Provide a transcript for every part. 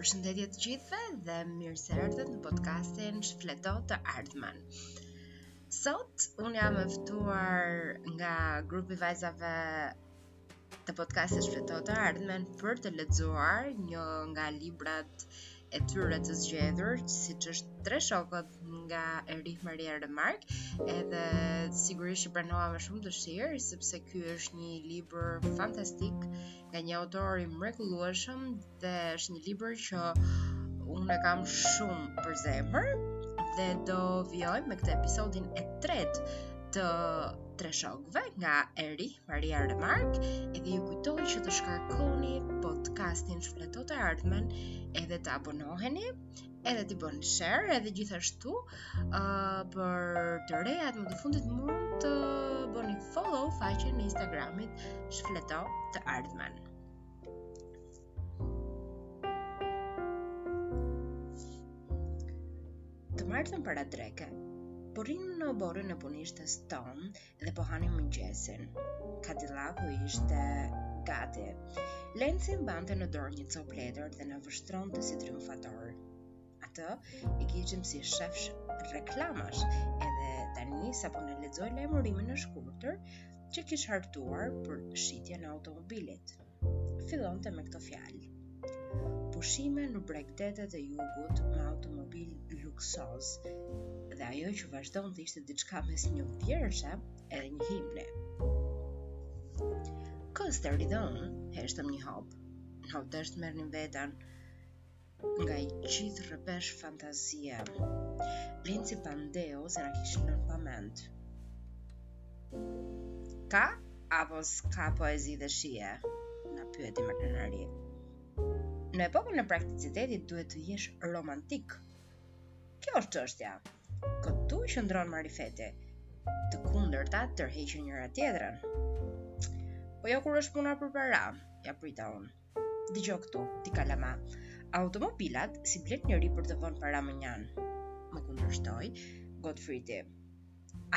Përshëndetje të gjithëve dhe mirë se erdhët në podcastin Shfleto të Ardhmen. Sot unë jam e ftuar nga grupi i vajzave të podcastit Shfleto të Ardhmen për të lexuar një nga librat e tyre të zgjedhur, siç është tre shokët nga Erich Maria Remark, edhe sigurisht që pranova me shumë dëshirë, sepse ky është një libër fantastik nga një autor i mrekullueshëm dhe është një libër që unë e kam shumë për zemër dhe do vijoj me këtë episodin e tretë të tre shokëve nga Erich Maria Remark, edhe ju kujtoj që të shkarkoni podcastin Shfleto të Ardhmen, edhe të abonoheni, edhe të bëni share, edhe gjithashtu uh, për të rejat më të fundit mund të bëni follow faqen e Instagramit Shfleto të Ardhmen. Të martën para dreke, po rrinim në oborrin e punishtes tonë, dhe po hanim mëngjesin. Kadillaku ishte gati. Lenci mbante në dorë një copë letër dhe na vështronte si triumfator. Atë e kishim si shef reklamash, edhe tani sapo na lexoi lajmërimin e shkurtër që kish hartuar për shitjen e automobilit. fillonte me këto fjalë. Pushime në bregdetet e jugut me automobil luksoz dhe ajo që vazhdonte ishte diçka mes një vjershe edhe një himni. Kësteri dhe unë heshtëm një hop, na u desh të merrnim veten, nga ai gjithë rrebesh fantazie. Lenci pandehu se na kish lënë pa mend. Ka apo s'ka poezi dhe shije? Na pyeti me krenari. Në epokën e prakticitetit duhet të jesh romantik. Kjo është çështja. Këtu qëndron marifeti. Të kundërtat tërheqin njëra-tjetrën. Po jo kur është puna për para, ia prita unë. Dëgjo këtu, ti kalama. Automobilat s'i blen njeri për të vënë para mënjanë, më kundërshtoi Gotfridi.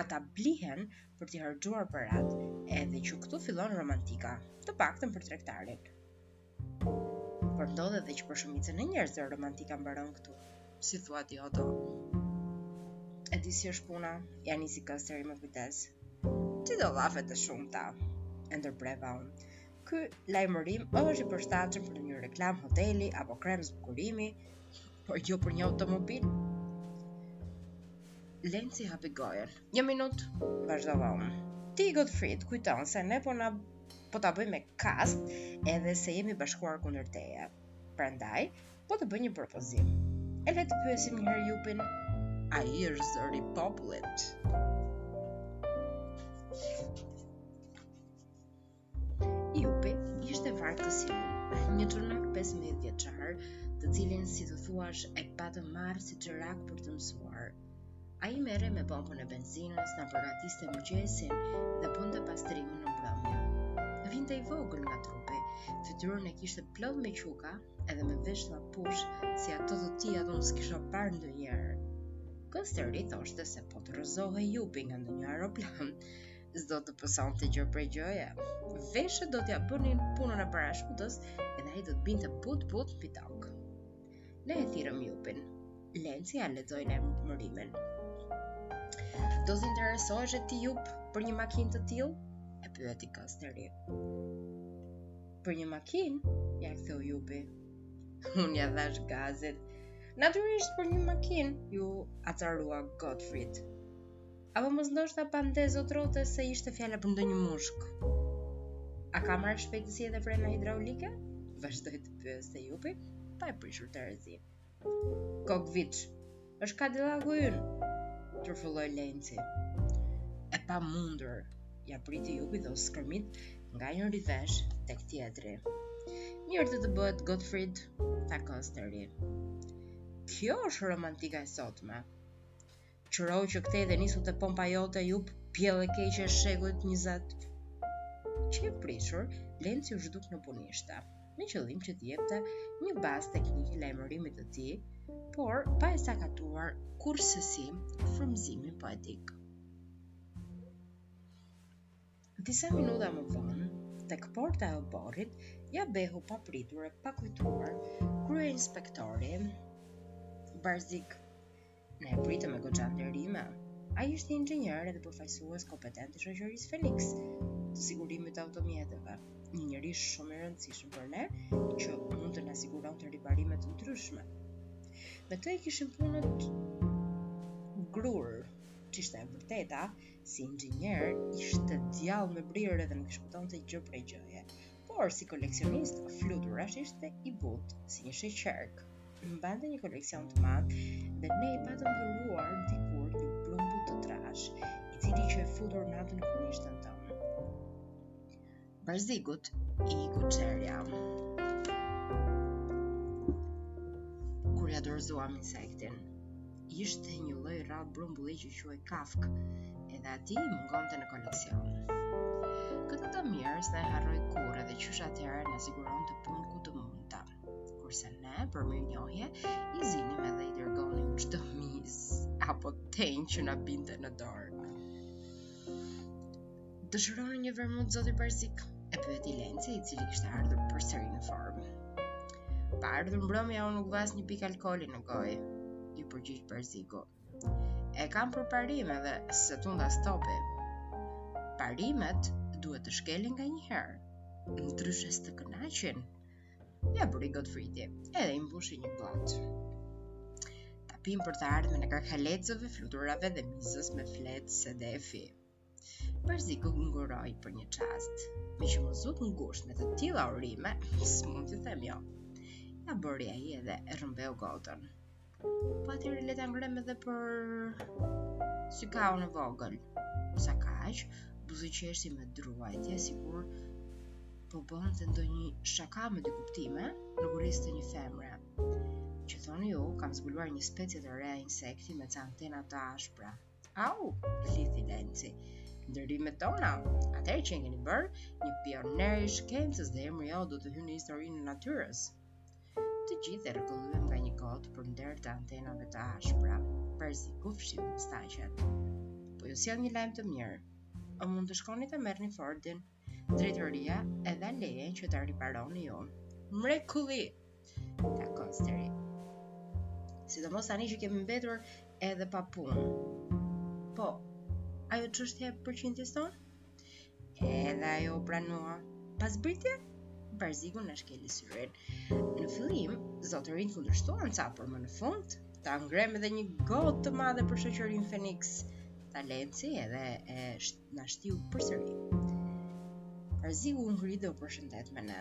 Ata blihen për t'i harxhuar paratë, edhe që këtu fillon romantika, të paktën për tregtarin. Por ndodh edhe që për shumicën e njerëzve romantika mbaron këtu. Si thua ti Oto? E di si është puna, ia nisi Kësteri me kujdes. Ç'i do llafet e shumta, e ndërpreva unë. Ky lajmërim është i përshtatshëm për një reklam hoteli apo krem zbukurimi, por jo për një automobil. Lenci hapi gojën. Një minut, vazhdova unë. Ti, Godfried, kujton se ne po ta bëjmë me kast edhe se jemi bashkuar kundër teje. Prandaj, po të bëj një propozim. E le të pyesim një herë Jupin, ai është zëri popullit? Jupi ishte vartësi ynë, çunak 15 vjeçar, të cilin si të thuash e patë marrë si çerak për të mësuar. Ai merrej me pompën e benzinës na përgatiste mëngjesin dhe bënte pastrimin në mbrëmje. Vinte i vogël nga trupi, fytyrën e kishte plot me quka edhe me veshë llapushë si ato të tijat, unë s'kisha parë ndonjëherë. Kësteri thoshte se po të rrëzohej Jupi nga ndonjë aeroplan, s'do të pësonte gjë prej gjëje. Veshët do t'ia bënin punën e parashutës edhe ai do të binte but but mbi tokë. Ne e thirrëm Jupin, Lenci ia lexoi lajmërimin. Do të interesoheshe ti Jup për një makinë të tillë? E pyeti Kësteri. Për një makinë? Ia ktheu Jupi. Unë ia dhashë gazit. Natyrisht për një makinë, iu acarua Gottfried. Apo mos ndoshta pandeh zotrote se ishte fjala për ndonjë mushkë. A ka marshe shpejtësie edhe frena hidraulike? Vazhdoi të pyeste Jupi, pa e prishur terezinë. Kokëviç, është kadillaku ynë, turfulloi Lenci. E pamundur, ia priti Jupi dhe u skërmit nga njëri vesh tek tjetri. Mirë të të bëhet Gottfried, tha Kësteri. Kjo është romantika e sotme. Qërohu që këtej dhe nisu te pompa jote Jup, pjellë e keqe e shekullit 20. Qejfprishur, Lenci u zhduk në punishte, me qëllim që t'i jepte një bazë teknike lajmërimit të tij, por pa e sakatuar kurrsesi frymëzimin poetik. Disa minuta më vonë, tek porta e oborrit, ia behu papritur e pakujtuar, kryeinspektori, Barzik Ne e pritëm me goxha nderime. Ai ishte inxhinier dhe përfaqësues kompetent i shoqërisë Phoenix të sigurimit të automjeteve, një njeri shumë i rëndësishëm për ne që mund të na siguronte riparime të ndryshme. Me të e kishim punët grurë, ç'ishte e vërteta, si inxhinier, ishte djall me brirë dhe nuk i shpëtonte gjë prej gjëje. Por, si koleksionist fluturash, ishte i butë, si një sheqerkë. Mbante një koleksion të madh dhe ne i patëm dhuruar dikur një brumbull të trash, i cili qe futur natën në punishten tonë. Barzigut iku çehrja kur ia dorëzuam insektin, ishte një lloj i rrallë brumbulli që quhej kafkë, edhe atij i mungonte në koleksion. Këtë të mirë s'na e harroi kurrë dhe qysh atëherë na siguronte punë ku të mundte. Kurse ne, për mirënjohje, i zinim edhe i dërgonim çdo mizë apo tenjë që na binte në dorë. Dëshironi një vermut zoti Barzig, e pyeti Lenci, i cili kishte ardhur përsëri në formë. Pa ardhur mbrëmja unë nuk fus një pikë alkooli në gojë, i u përgjigj Barzigu. E kam për parim edhe s'e tund as topi. Parimet duhet të shkelen nganjëherë, ndryshe s'të kënaqin. Ia bëri Gotfridi, edhe i mbushi një gotë. Ta pimë për të ardhmen e karkalecave, fluturave dhe mizës me fletë sedefi. Barzigu nguroi për një çast, meqë më zutë ngushtë me të tilla urime, s'mund të them jo. Ia bëri ai edhe e rrëmbeu gotën. Po atëherë le ta ngremë edhe për Cigaun e vogël. Sakaq, buzëqeshi me druajtje, sikur po bënte ndonjë shaka me dy kuptime, në kurriz të një femre. Që thoni ju, kam zbuluar një specie të re insekti me ca antena të ashpra, Au, klithi Lenci. Nderimet tona, atëherë qenkeni bërë, një pioner i shkencës dhe emri juaj do të hyjë në historinë e natyrës. Të gjithë e rrëkëllyem nga një gotë për nder të antenave të ashpra. Barzigu fshiu mustaqet. Po ju sjell një lajm të mirë, mund të shkoni ta merrni Fordin Drejtoria e dha lejen që ta riparoni ju. Mrekulli! Tha Kosteri. Sidomos tani që kemi mbetur edhe pa punë. Po, ajo çështja e përqindjes sonë? Edhe ajo u pranua. Pa zbritje, Barzigu na shkeli syrin. Në fillim, zotërinjtë kundërshtuan ca, por më në fund, ta ngremë edhe një gotë të madhe për shoqërinë Feniks, tha Lenci edhe e shtë na shtiu përsëri. Barzigu u ngrit dhe u përshëndet me ne.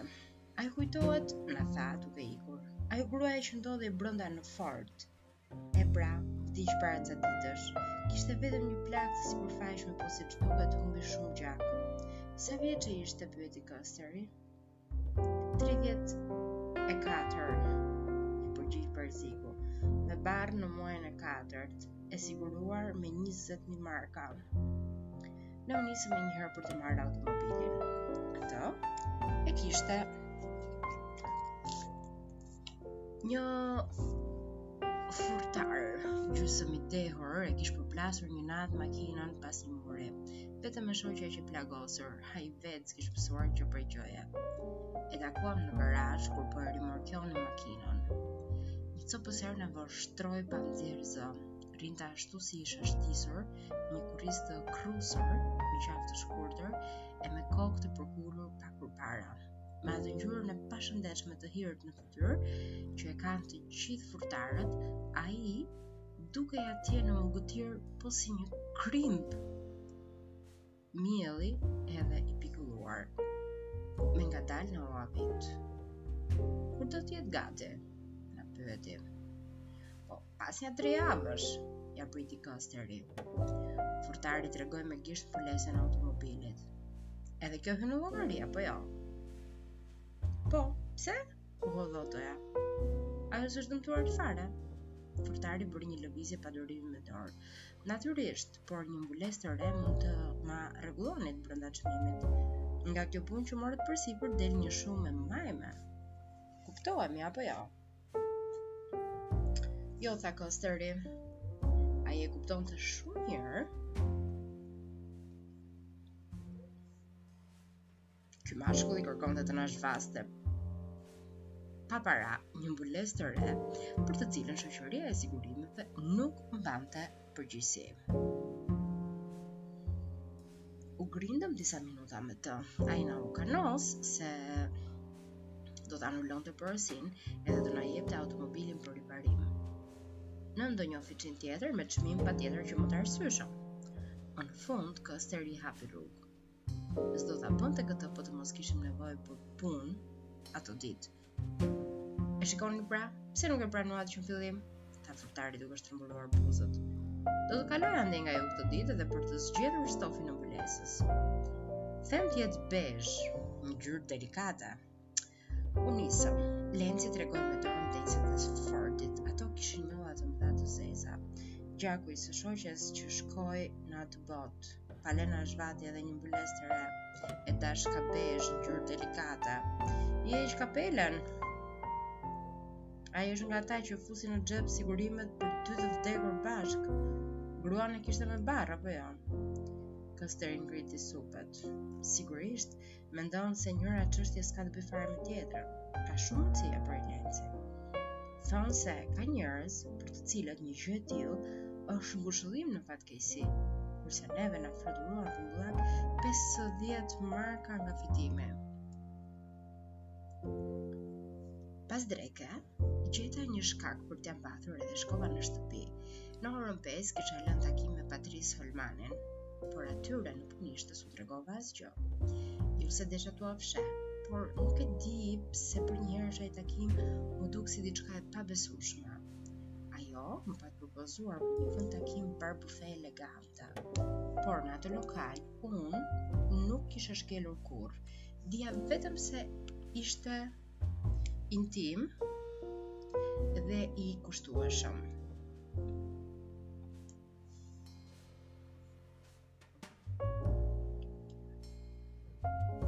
A ju kujtohet, na tha duke ikur. Ajo gruaja që ndodhej brenda në Ford. E pra, vdiq para ca ditësh. Kishte vetëm një plagë të sipërfaqshme, po siç duket humbi shumë gjak. Sa vjeçe ishte, pyeti Kosteri? 34 u përgjigj Barzigu me barrë në muajin e katërt e siguruar me 20.000 marka ne u nisëm menjëherë për të marrë automobilin atë e kishte Një furrtar gjysmë i dehur e kish përplasur një natë makinën pas një muri. Vetëm e shoqja qe plagosur, ai vetë s'kish pësuar gjë prej gjëje. E takuam në garazh kur po rimorkionim makinën. Një copë herë na vështroi pa nxjerrë zë, rrinte ashtu si i shastisur, një kurriz të kërrusur, një qafë të shkurtër, e me kokë të përkulur pak përpara. me atë ngjyrën e pashëndetshme të hirët në fytyrë që e kanë të gjithë furrtarët, ai dukej atje në mugëtirë po si një krimb mielli edhe i pikëlluar me ngadalë na u avit kur do të jetë gati na pyeti po Pas nja tre javësh, ia priti Kësteri. Furrtari tregoi me gisht mbulesën e automobilit. Edhe kjo hyn në llogari, apo jo? Po, pse? U hodh Otoja. Ajo s'është dëmtuar fare. Furrtari bëri një lëvizje padurimi me dorë. Natyrisht, por një mbulesë të re mund të ma rregullonit brenda çmimit. Nga kjo punë që morët përsipër del një shumë e majme. Kuptohemi, apo jo? Jo, tha Kosteri. Ai e kuptonte shumë mirë. Ky mashkulli kërkonte të na zhvaste pa para një mbulesë të re për të cilën shoqëria e sigurimeve nuk mbante përgjegjësi. U grindëm disa minuta me të, ai na u kanos se do ta anulonte porosinë edhe do na jepte automobilin për riparim në ndonjë oficinë tjetër me çmim patjetër që më të arsyshëm. Në fund, Kësteri hapi rrugë. S'do ta bënte këtë po të mos kishim nevojë për punë ato ditë. E shikoni pra, pse nuk e pranuat që në fillim? Tha furrtari duke shtrembëruar buzët. Do të kaloj andej nga ju këto ditë edhe për të zgjedhur stofin e mbulesës. Them të jetë bezh, një ngjyrë delikate. U nisëm. Lenci tregoi me dorë ndenjëset e Fordit. Ato kishin njolla të mëdha të zeza. Gjaku i së shoqes që shkoi në atë botë. Pale na zhvati edhe një mbulesë të re. E dashka bezh, ngjyrë delikate. I heq kapelen. Ai është nga ata që fusin në xhep sigurimet për dy të vdekur bashkë. Gruan e kishte me barrë, apo jo? Kësteri ngriti supet. Sigurisht, Mendon se njëra çështje s'ka të bëjë fare me tjetrën. Ka shumë mundësi e prita. Thonë se ka njerëz për të cilët një gjë e tillë është ngushëllim në fatkeqësi, kurse neve na fluturuan tani 50 marka nga fitimi. Pas dreke, gjeta një shkak për të mbathur edhe shkova në shtëpi. Në orën 5 kisha lënë takim me Patrice Holmanin, por atyre nuk gjithsesi s'u tregova asgjë. Jo se desha t'ua fsheh, por nuk e di se përnjëherësh ai takim m'u duk si diçka e pabesueshme. Ajo më pat propozuar për vënd takimi një barbufe elegante. Por në atë lokal, unë nuk kisha shkelur kurrë. Dija vetëm se ishte intim dhe i kushtueshëm.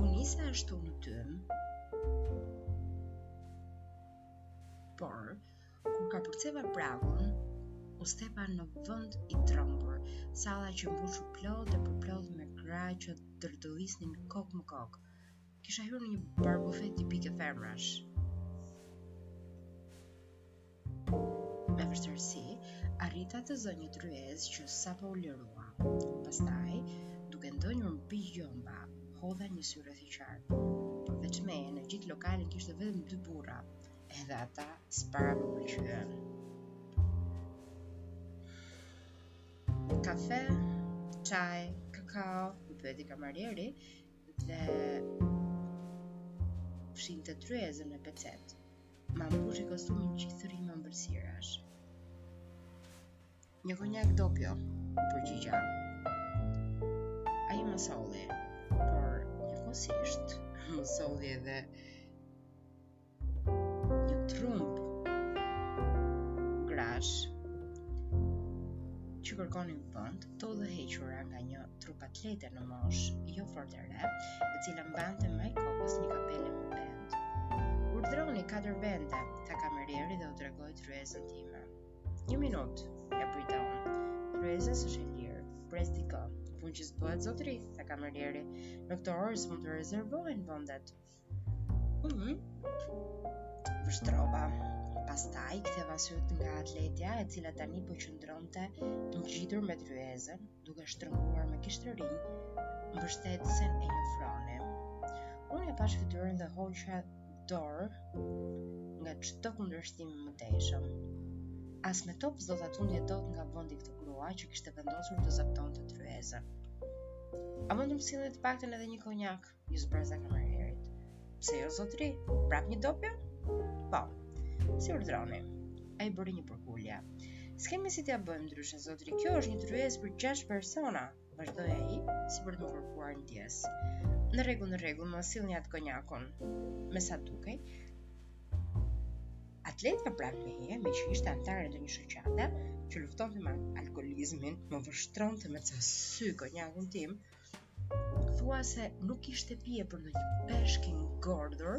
U nisa ashtu në tym, por, kur kapërceva pragun, u stepa në vënd i trëmbur, salla qe mbushur plot e përplot me gra që dërdëllisnin kokë më kokë. Kisha hyrë në një barbufe tipike femrash. Me vështirësi, arrita të zë një tryezë që sapo u lirua. Pastaj, duke ndonjur mbi gjëmba, hodha një sy rreth e qark. Përveç meje, në gjithë lokalin kishte vetëm dy burra, edhe ata s'para më pëlqyen. Kafe, çaj, kakao, më pyeti kamarieri dhe fshiu tryezën me pecetë. Ma mbushi kostumin gjithë thërrime ëmbëlsirash. Një konjak dopjo, u përgjigja. Ai ma solli, por njëkohësisht, më solli edhe një trumbë grash që kërkonin vënd, të udhëhequra nga një trupatlete në moshë jo fort të re, e cila mbante majë kokës një kapele me pendë. Urdhëroni katër vende, tha kamerieri dhe u tregoi tryezën time. Një minut, ia prita unë. Tryeza s'është e lirë, pres dikë. Punë që s'bëhet zotëri, tha kamerieri, në këto orë s'mund të rezervohen vëndet. E vështrova. Pastaj ktheva sytë nga atletja e cila tani po qëndronte ngjitur me tryezën, duke shtrënguar mjeshtërisht mbështetësen e një froni. Unë i pashë fytyrën dhe hoqa dorë nga çdo kundërshtim i mëtejshëm. As me top s'do ta tundje dot nga vendi këtë grua që kishte vendosur të zaptonte tryezën. A mund të më sillni të paktën edhe një konjak? Iu zbraza kamerierit. Pse jo zotëri? Prap një dopio? Po, si urdhëroni. Ai bëri një përkulje. S'kemi si t'ia bëjmë ndryshe, zotëri. Kjo është një tryezë për 6 persona. Vazhdoi ai, si për të më kërkuar ndjesë. Në rregull, në rregull, më sillni atë konjakun. Me sa dukej, atletja prapa meje, meqë ishte anëtare e një shoqate, që luftonte me alkoolizmin, më vështronte me ca sy konjakun tim, thua se nuk ishte pije por ndonjë peshk i ngordhur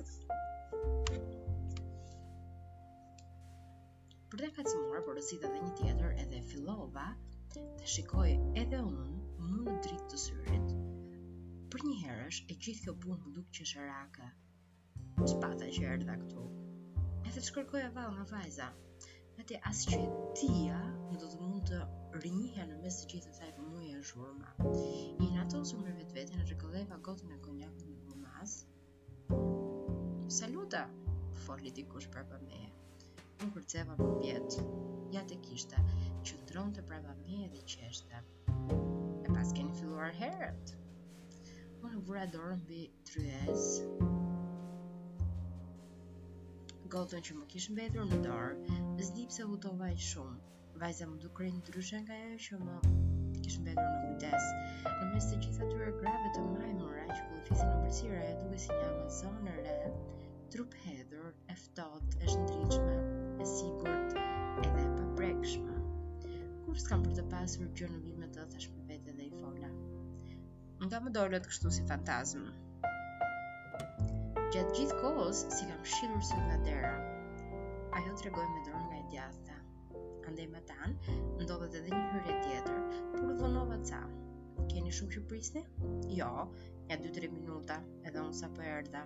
për ta ngacmuar porosita edhe një tjetër edhe fillova ta shikoj edhe unë mu në dritë të syrit përnjëherësh e gjithë kjo punë m'u duk qesharake Ç'pata që erdha këtu. Edhe ç'kërkoja vallë nga vajza. Aty as që e dija në do të mund ta njihja në mes të gjithë asaj rrëmuje e zhurme. I inatosur me vetveten, rrëkëlleva gotën e konjakut në gurmaz. Salute! Foli dikush prapa meje. Unë kërceva përpjetë. Ja tek ishte, qëndronte prapa meje dhe qeshte. E paskeni filluar herët. Unë vura dorën mbi tryezë gotën që më kish mbetur në dorë S'di pse u hutova aq shumë Vajza më dukej ndryshe nga ajo që më kish mbetur në kujtesë Në mes të gjithë atyre grave të majmura që kullufisnin ëmbëlsira ajo dukej si një amazonë e re Truphedhur, e ftohtë, e shndritshme, e sigurt, edhe e paprekshme Kurrë s'kam për të pasur gjë në vijë me të thashë me vete dhe i fola Nga më dolët kështu si fantazmë. Gjatë gjithë kohës s'i kam shkulur sytë nga dera. Ajo tregoi me dorë nga e djathta. Andej matanë, ndodhet edhe një hyrje tjetër, por u vonova ca. Keni shumë që prisni? Jo, nja 2-3 minuta, edhe unë sapo erdha.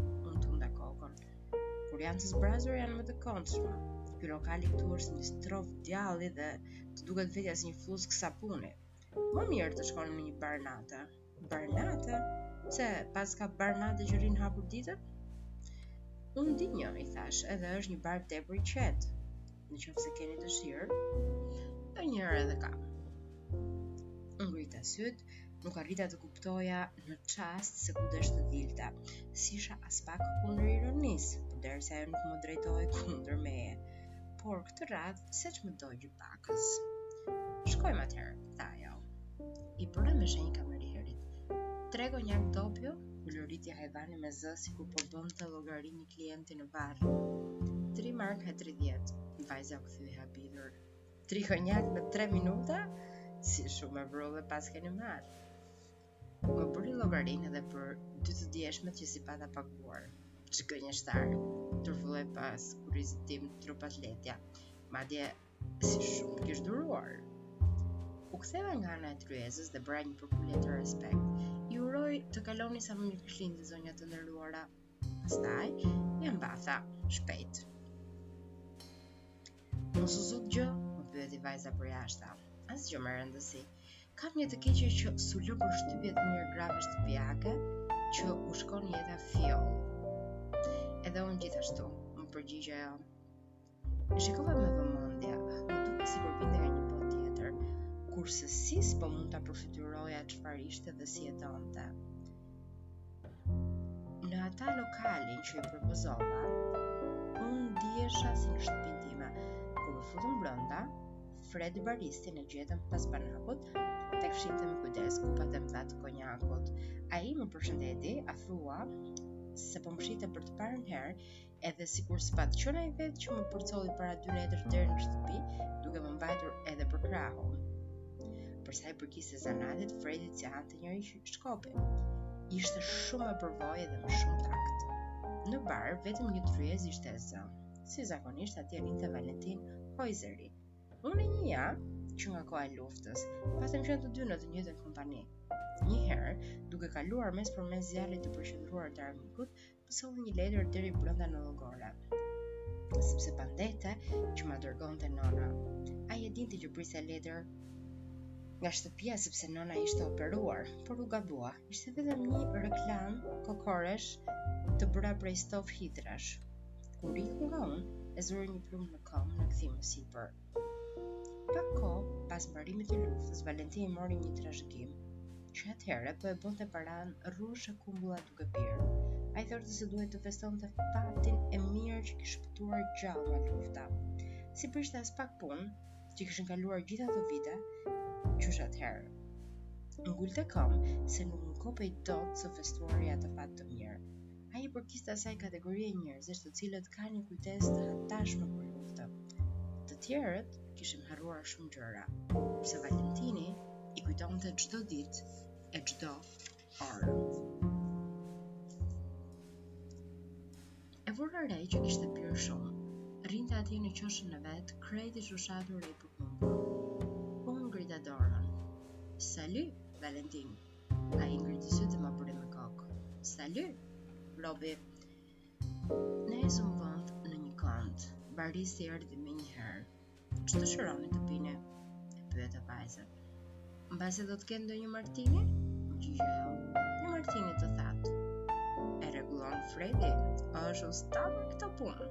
Unë tunda kokën. Kur janë të zbrazur, janë më të këndshme. Ky lokali këtu është një strofkë djalli dhe të duket vetja si një fluskë sapuni. Më mirë të shkojmë në një bar nate. Bar nate? Pse, paska bar nate që rrinë hapur ditën? Unë di një, i thashë, edhe është një bar tepër i qetë. Në qoftë se keni dëshirë, ndonjëherë edhe kam. Unë ngrita sytë, nuk arrita të kuptoja në çast se ku desh të dilte. S'isha aspak kundër ironisë, por derisa ajo nuk më drejtohej kundër meje. Por këtë radhë, seç më dogji pakëz. Shkojmë atëherë, tha ajo. Ia bëra me shenjë kamerierit. Tre konjakë dopio, ulëriti hajvani me zë sikur po i bënte llogarinë një klienti në varr. 3 marka e 30, vajza u kthye e habitur. 3 konjakë në 3 minuta, si shumë me vrull e paskeni marrë. Më bëri llogarinë edhe për dy të djeshmet që s'i pata paguar, që gënjeshtar, turfulloi pas kurrizit tim trupatleti, madje se shumë kish duruar. U ktheva nga ana e tryezës dhe bëra një përkulje tërë respekt. Ju uroj të kaloni sa më mirë zotërinj dhe zonja të nderuara, Pastaj, ia mbatha shpejt. Mos u zutë gjë, më pyeti vajza përjashta. Asgjë me rëndësi. Kam një të keqe që s'u lë përshtypje të mirë grave shtëpiake që u shkon jeta fjollë. Edhe unë gjithashtu, m'u përgjigj ajo. E shikova me vëmendje, më dukej sikur vinte nga një botë tjetër, kurrsesi s'po mund ta përfytyroja çfarë ishte dhe si jetonte. Në atë lokalin që i propozova, unë ndihesha si në shtëpinë time, kur u futëm brenda, Fred baristin e gjetëm pas banakut, tek fshinte me kujdes kupat e mëdha të konjakut. Ai më përshëndeti, a thua se po më shihte për të parën herë, Edhe sikur s'pat qenë ai vetë që më përcolli para dy netësh deri në shtëpi, duke më mbajtur edhe për krahun. Për sa i përkiste zanatit, Fredi qe vërtet njeri që s'ka shok. Ishte shumë me përvojë dhe me shumë takt. Në bar, vetëm një tryezë ishte e zënë. Si zakonisht atje rrinte Valentin Hojzeri. Unë e njihja që nga koha e luftës, patëm qenë të dy në të njëjtën kompani. Një herë, duke kaluar mes për mes zjarrit të përqendruar të armikut, solli një letër deri brenda në llogore. Sepse pandehte që ma dërgonte nëna. Ai e dinte që prisja letër nga shtëpia sepse nëna ishte operuar, por u gabua. Ishte vetëm një reklamë kokoresh të bëra prej stof hithrash. Kur iku nga unë, e zuri një plumb në këmbë në kthim më sipër. Pak kohë pas mbarimit të luftës, Valentini mori një trashëgim, që atëherë po e bënte paranë rrush e kumbulla duke pirë. Ai thoshte se duhet të festonte fatin e mirë që kishte shpëtuar gjallë nga lufta. S'i prishte aspak punë, që kishin kaluar gjithë ato vite qysh atëherë. Ngulte këmbë se nuk ngopej dot së festuari atë fat të mirë. Ai i përkiste asaj kategorie njerëzish të cilët kanë një kujtesë të hatashme për luftën. Të tjerët kishim harruar shumë gjëra, kurse Valentini i kujtonte çdo ditë e çdo orë. E vura re që kishte pirë shumë. Rrinte atje në qoshen e vet, krejt i shushatur e i përhumbur. Unë ngrita dorën. Salut, Valentin, Ai ngriti sytë dhe ma bëri me kokë. Salu! Robi, ne zumë vend në një kënd. Baristi erdhi menjëherë. Ç'dëshironi të pini? E pyeta vajzën. Mbase do të ketë ndonjë martini? M'u gjegj ajo. Një martini të thatë. E rregullon Fredi, është usta në këto punë.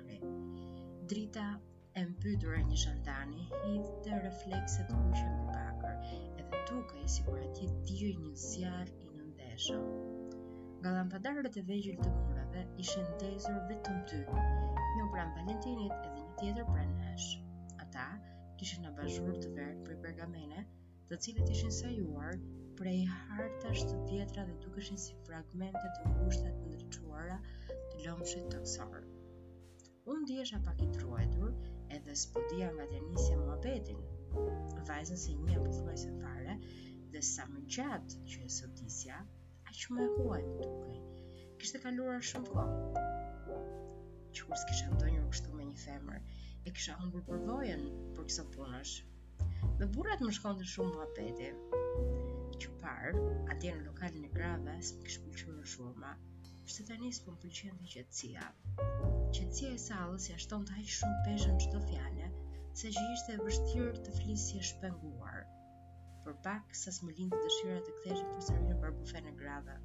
Drita e mbytur e një shandani hidhte reflekse të kuqe mbi bakër, edhe dukej sikur atje digjej një zjarr i nëndheshëm. Nga lampadarët e vegjël të mureve ishen ndezur vetëm dy, një pranë Valentinit edhe një tjetër pranë nesh. Ata kishin abazhurë të verdhë prej pergamene, të cilët ishin sajuar prej hartash të vjetra dhe dukeshin si fragmente të ngushta të ndriçuara të lëmshit tokësor. Unë ndihesha pak i druajtur edhe s'po dija nga ta nisja muhabetin, vajzën s'e njihja pothuajse fare dhe sa më gjatë që e sodisja, aq më e huaj më dukej. Kishte kaluar shumë kohë. Që kur s'kisha ndenjur kështu me një femër, e kisha humbur përvojën për këso punësh. Me burrat më shkonte shumë muhabeti. Qëparë, atje në lokalin e grave, s'më kish pëlqyer zhurma. Kurse tani s'po më pëlqente qetësia. Qetësia e sallës ia shtonte aq shumë peshën çdo fjale, saqë ishte e vështirë të flisje shpenguar. Për pak sa s'më lindte dëshira të ktheheshim përsëri në bar-bufenë e grave.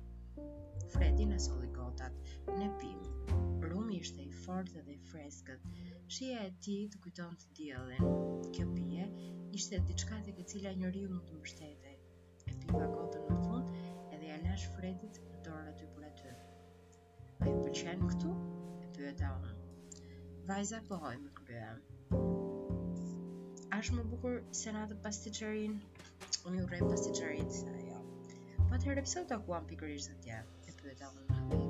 Fredi na solli gotat. Ne pimë. Rumi ishte i fortë dhe i freskët. Shija e tij të kujtonte diellin. Kjo pije ishte diçka tek e cila njeriu mund të mbështetej. E piva gotën në fund edhe ia lashë Fredit në dorë aty për aty. A ju pëlqen këtu? E pyeta unë. Vajza pohoi me krye. A është më bukur se në atë pastiçerinë? Unë i urrej pastiçeritë, tha ajo. Po atëherë pse u takuam pikërisht atje? E pyeta unë në me.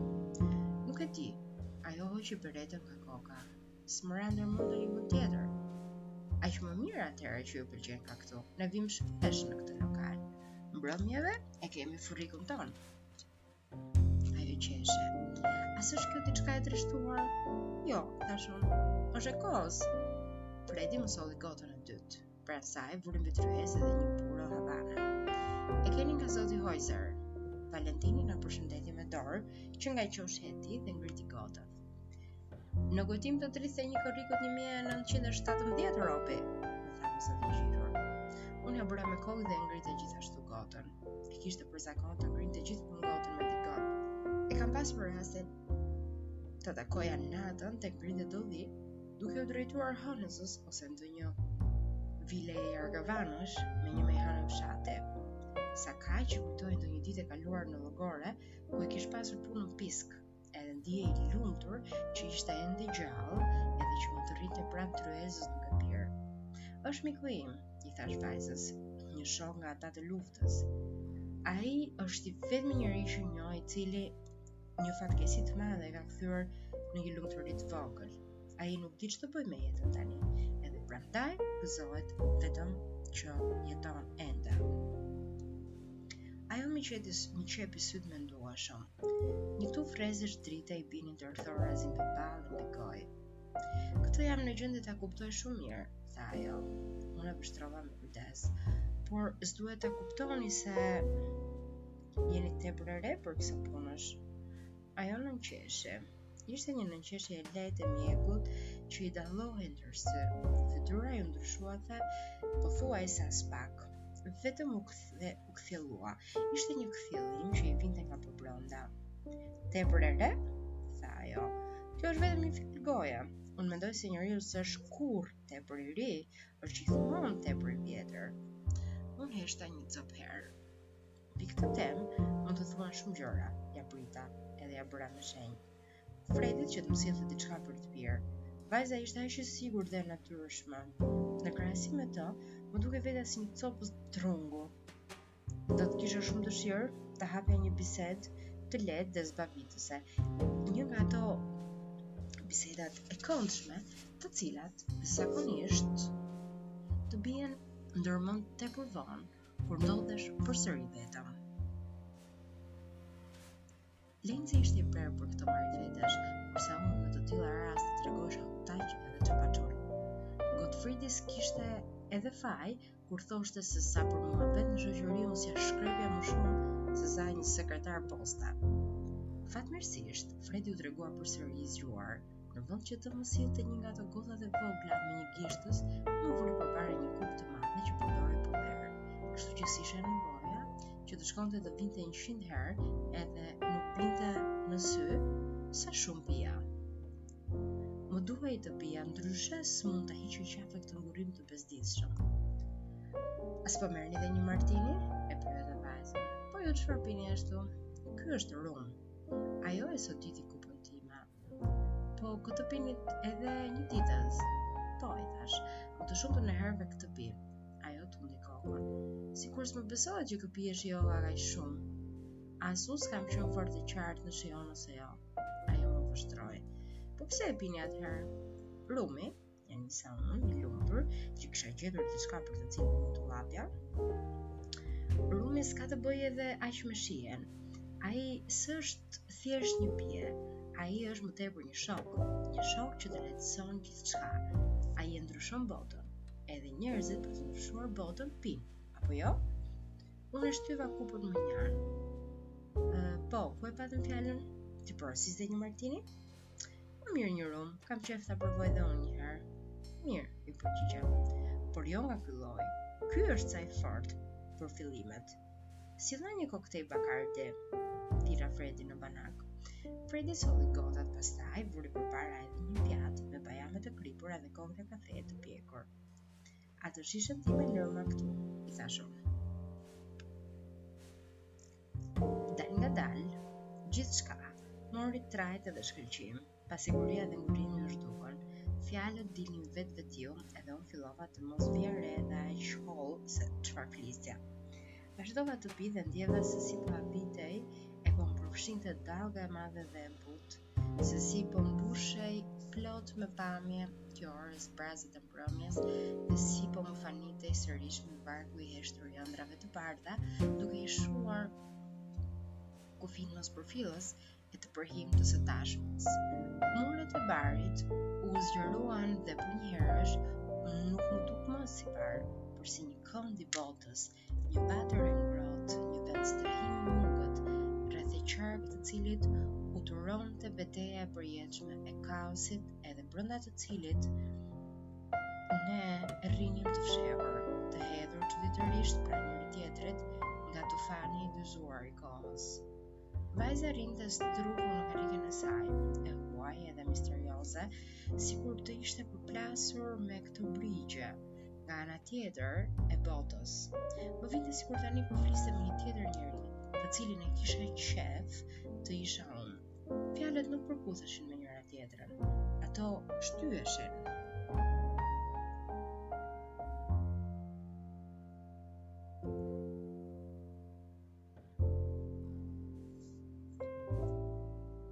Nuk e di, ajo hoqi beretën nga koka. S'më ra ndër mend një vend tjetër. Aq më mirë atëherë që ju pëlqenka këtu, ne vijmë shpesh në këtë lokal. Mbrëmjeve e kemi furrikun tonë. Ajo qeshi. A s'është kjo diçka e trishtuar? Jo, thashë unë, është e kohës. Fredi më solli gotën e dytë. Pranë saj, vuri mbi tryezë edhe një puro havana. E keni nga zoti Hojzer. Valentini na përshëndeti me dorë, që nga qoshja e tij dhe ngriti gotën. Në kujtim të 31 korrikut 1917 Robi, tha me zë të ngjirur. Unë e bëra me kokë dhe ngrita gjithashtu gotën. E kishte për zakon të ngrinte gjithherë gotën me dikë. E kam pasur rastin ta takoja natën tek ngrinte dolli, duke u drejtuar hënës ose ndonjë vileje jargavanësh në një mejhanë fshati. Sakaq kujtonte ndonjë ditë të kaluar në llogore, ku e kish pasur punën pisk, Edhe ndihej i lumtur që ishte ende gjallë, edhe që mund të rrinte pranë tryezës duke pirë. Është miku im, i thashë vajzës, një shok nga ata të luftës. Ai është i vetmi njeri që njoh i cili një fatkeqësi të madhe e ka kthyer në një lumturi të vogël. Ai nuk di ç'të bëjë me jetën tani. Edhe prandaj gëzohet vetëm që jeton ende. Ajo më qepi, më qepi sytë mendueshëm. Një tufë rrezesh drita i binin tërthorazi nëpër ballë dhe gojë. Këtë jam në gjendje ta kuptoj shumë mirë, tha ajo. Unë e vështrova me kujdes. Por, s'duhet ta kuptoni se jeni tepër e re për kësi punësh. Ajo nënqeshi. Ishte një nënqeshje e lehtë e mekur që i dallohej ndër sy. Fytyra s'iu ndryshua dhe pothuajse aspak. Vetëm u kthe u kthjellua. Ishte një kthjellim që i vinte nga përbrenda. Tepër e re? tha ajo. Kjo është vetëm një fjalë goje. Unë mendoj se njeriu s'është kurrë tepër i ri, është gjithmonë tepër i vjetër. Unë heshta një copë herë. Mbi këtë temë mund të thuhen shumë gjëra, ia prita, edhe ia bëra me shenjë Fredit që të më sillte diçka për të pirë. Vajza ishte aq e sigurt dhe e natyrshme. Në krahasim me të, m'u duk vetja si një copë trungu. Do të kisha shumë dëshirë të hapja një bisedë të lehtë dhe zbavitëse. Një nga ato bisedat e këndshme, të cilat zakonisht të bien ndërmend tepër vonë kur ndodhesh përsëri vetëm. Lenci ishte i prerë për këto marifete, kurse unë në të tilla raste tregohesha tutaq edhe qëpaçur. Gotfridi s'kishte edhe faj, kur thoshte se sa për muhabet në shoqëri unë s'ia shkrepja më shumë se sa një sekretar poste. Fatmirësisht, Fredi u tregua përsëri i zgjuar, Në vend që të më sillte një nga ato gotat e vogla sa një gishtëz, më vuri përpara një kupë të madhe që përdorej për verë. Kështu që s'ish nevoja, që të shkonte të vinte njëqind herë, edhe nuk binte në sy, sa shumë pija. Më duhej të pija, ndryshe s'mund ta hiqja qafe këtë ngurrim të bezdisshëm. As po merrni dhe një martini? E pyeta vajzën. Po ju çfarë pini ashtu? Ky është rum. Ajo e soditi Po këtë pini edhe një ditëz. Po, i thashë, më të shumtën e herëve këtë pi. Ajo tundi kokën. Sikur s'më besohet që kjo pije shijuaka kaq shumë. As unë s'kam qenë fort i qartë në shijon ose jo. Ajo më vështroi. Po pse e pini atëherë? Rumi, ia nisa unë, i lumtur që kisha gjetur diçka për të cilën mund të llapja. Rumi s'ka të bëjë edhe aq me shijen. Ai s'është thjesht një pije, ai është më tepër një shok, një shok që të lehtëson gjithçka. Ai e ndryshon botën, edhe njerëzit për të ndryshuar botën pinë, apo jo? Unë e shtyva kupën mënjanë. Po, ku e patëm fjalën? T'ju porosis dhe një martini? Më mirë një rum, kam qejf ta provoj dhe unë një herë. Mirë, iu përgjigja. Por jo nga ky lloj. Ky është ca i fortë për fillimet. Sillna një koktej Bakardi, thirra Fredin në banak. Fredi solli gotat pastaj, vuri përpara edhe një pjatë me bajame të kripura dhe koqe kafe të pjekur. Atë shishen time lëma këtu, i thashë unë. Dalngadalë gjithçka mori trajtë edhe shkëlqim, pasiguria dhe ngurrimi u zhdukën, fjalët dilnin vetvetiu edhe unë fillova të mos vija re dhe aq hollë se çfarë flisja. Vazhdova të pi dhe ndieva se si po avitej e po më përfshinte dallga e madhe dhe e butë, se si po mbushej plot me pamje kjo orë e zbrazët e mbrëmjes dhe si po më fanitej sërishmi vargu i heshtur i ëndrrave të bardha, duke i shuar kufinë mospërfillës e të përhimtë të së tashmes. Muret e barit u zgjeruan dhe përnjëherësh nuk m'u duk më si bar, por si një kënd i botës, Një vatër e ngrohtë, një vend strehimi i mugët, rreth e qark të cilit uturonte beteja e përjetshme e kaosit edhe brenda të cilit ne rrinim të fshehur, të hedhur çuditërisht pranë njëri-tjetrit nga tufani i dyzuar i kohës. Vajza rrinte strukur në karrigen e saj, e huaj edhe misterioze, sikur të ishte përplasur me këto brigje, nga ana tjetër e botës. Më vinte sikur tani po fliste me një tjetër njeri, të cilin e kisha qejf të isha unë. Fjalët nuk përputheshin me njëra-tjetrën, ato shtyeshin.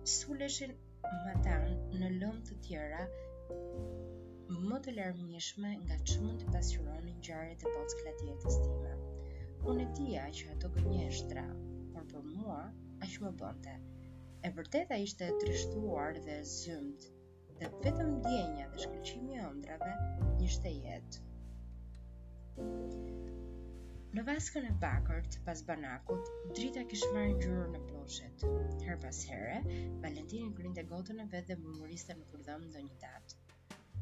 Suleshin matanë në lëmë të tjera më të larmishme nga ç'mund të pasqyronin ngjarjet e vockla të jetës time. Unë e dija që ato gënjeshtra, por për mua, aq më bënte. E vërteta ishte e trishtuar dhe e zymtë, dhe vetëm ndjenja dhe shkëlqimi i ëndrrave ishte jetë. Në vaskën e bakërt pas banakut, drita kish marrë ngjyrë në ploshet. Herë pas here, Valentini ngrinte gotën e vet dhe murmuriste nëpër dhëmbë ndonjë datë.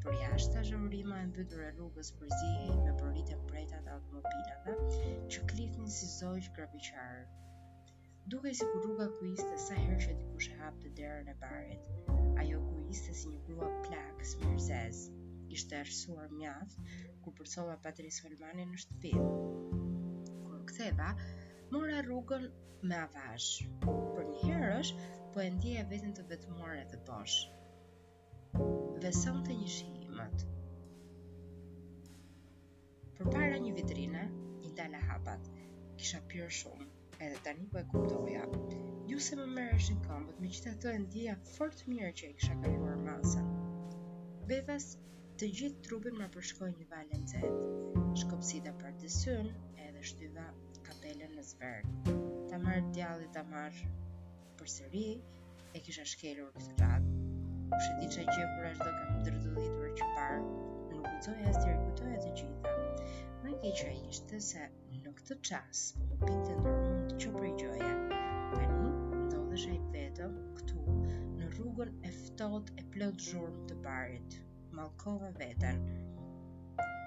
Përjashta zhaurima e mbytur e rrugës përzihej me boritë e mprehta të automobilave që klithnin si zogj grabitqarë. Dukej sikur rruga kuiste sa herë që dikush e hapte derën e barit. Ajo kuiste si një grua plakë, smirëzezë. Ishte errësuar mjaft, kur përcolla Patris Holmanin në shtëpi. Kur u ktheva, mora rrugën me avash. Përnjëherësh, po e ndjeja veten të vetmuar edhe bosh. Vesonte një shi i imët. Përpara një vitrine, ndala hapat, kisha pirë shumë, edhe tani po e kuptoja. Jo se më merreshin këmbët, megjithatë e ndjeja fort mirë që e kisha kaluar masën. Befas, të gjithë trupin ma përshkoi një valë e nxehtë, shkopsita pardesynë, edhe shtyva kapelën në zverk. Ta marrë djalli ta marrë, përsëri e kisha shkelur këtë radhë. Kushedi çfarë gjepurash do kam dërdëllitur që parë. Nuk guxoja as t'i rikujtoja të gjitha. Më e keqja ishte se në këtë çast s'po më vinte ndërmend gjë prej gjëje. Tani ndodhesha i vetëm këtu në rrugën e ftohtë e plot zhurmë të barit. mallkova veten.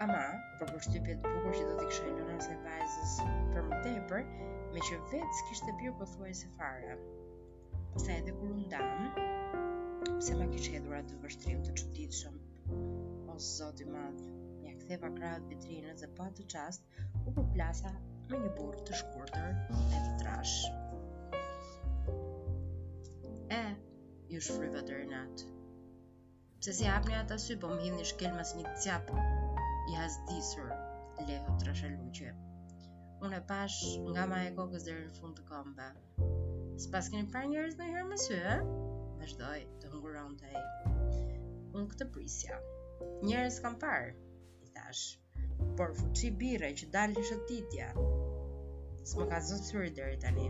Ama, për përshtypje të bukur që do t'i kisha lënë asaj vajzës, për më tepër, meqë vetë s'kishte pirë pothuajse fare. Pastaj edhe kur u ndamë, pse ma kish hedhur atë vështrim të çuditshëm, o zot i madh, ia ktheva krahët vitrinës dhe po atë çast, u përplasa me një burrë të shkurtër e të trashë. E, iu shfryva tërë inat, Pse s'i hapni ata sy, po më hidhni shkelma si një cjap i hazdisur, lehu trashaluqi. Unë e pashë nga maja e kokës deri në fund të këmbëve. S'paskeni parë njerëz ndonjëherë me sy, e? Vazhdoi të hungëronte. Unë këtë prisja. Njerëz kam parë, i thashë. Por fuçi birre që del shëtitje s'më ka zënë syri deri tani.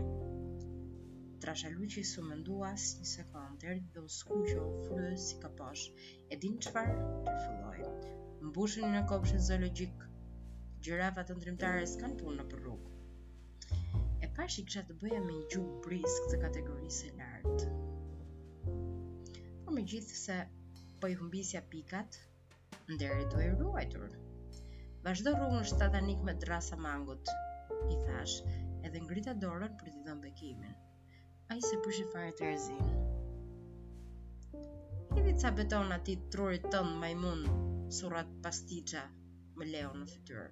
Trashaluqi s'u mendua as një sekondë, erdhi dhe u skuq e u fry si kaposh. E din çfarë? Turfulloi. Mbusheni në kopshtin zoologjik. Gjirafat ëndërrimtare s'kanë punë nëpër rrugë. E pashë që kisha të bëja me një gjuhë brisk të kategorisë së lartë. Por megjithëse po i humbisja pikat, Nderi duhej ruajtur. Vazhdo rrugën shtatanik me dërrasa mangut, i thashë, edhe ngrita dorën për t'i dhënë bekimin. Ai s'e prishi fare terezinë. Hidhi ca beton atij trurit tënd majmun, surrat pastiça, më lehu në fytyrë.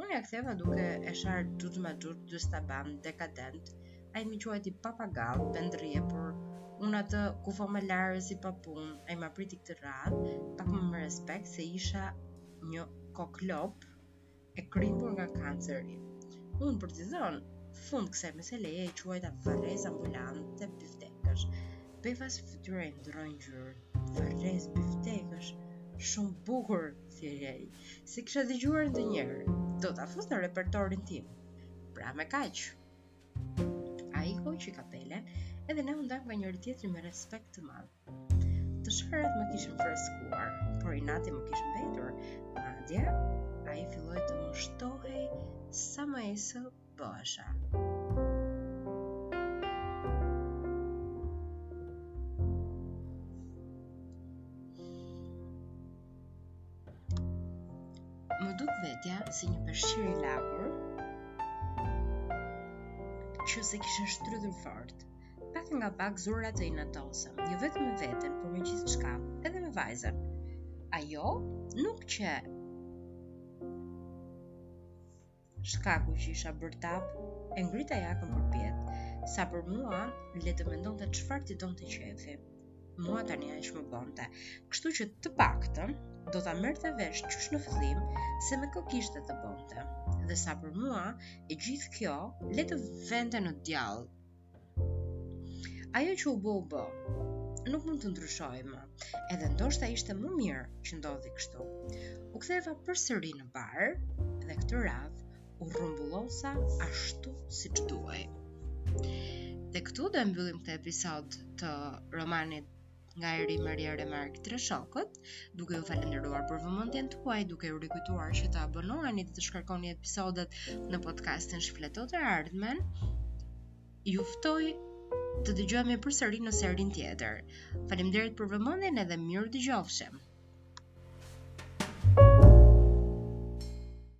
Unë ia ktheva duke e sharë gjurë ma gjurë dystaban dekadent, ai më quajti papagall pendërrjepur, unë atë kufomëlarës i papunë, ai ma priti këtë radhë, pak më me respekt se isha një kokëlopë e krimbur nga kanceri. Unë për t'i dhënë fund kësaj meseleje e quajta varrezë ambulante biftekësh. Befas fytyra i ndërroi ngjyrë. Varrezë biftekësh, shumë bukur! Thirri, s'e kisha dëgjuar ndonjëherë, do ta fus në repertorin tim. Pra me kaq. Ai hoqi kapelen, edhe ne u ndamë nga njëri-tjetri me respekt të madh. Të sharat më kishin freskuar, por inati më kish mbetur, madje, ai filloi të më shtohej sa më esë bëhesha. Më dukej vetja si një peshqir i lagur që s'e kishin shtrydhur fort pak nga pak zura të inatosem jo vetëm me veten por me gjithçka edhe me vajzën ajo nuk qe shkaku që isha bërë tapë, e ngrita jakën përpjetë, sa për mua, le të mendonte çfarë t'i donte qejfi. Mua tani aq më bënte, kështu që të paktën, do ta merrte vesh qysh në fillim, se me kë kishte të bënte. Dhe sa për mua, e gjithë kjo, le të vente në djall, Ajo që u bë u bë, nuk mund të ndryshojë më, edhe ndoshta ishte më mirë që ndodhi kështu. U ktheva përsëri në bar dhe këtë radhë u rrumbullosa ashtu siç duhej. Dhe këtu do e mbyllim këtë episod të romanit nga Erih Maria Remark Tre shokët, duke ju falenderuar për vëmendjen tuaj, duke ju rikujtuar që të abonoheni dhe të shkarkoni episodet në podcastin Shfleto të Ardhmen. Ju ftoj të dëgjohemi përsëri në serin tjetër. Faleminderit për vëmendjen edhe mirudëgjofshim.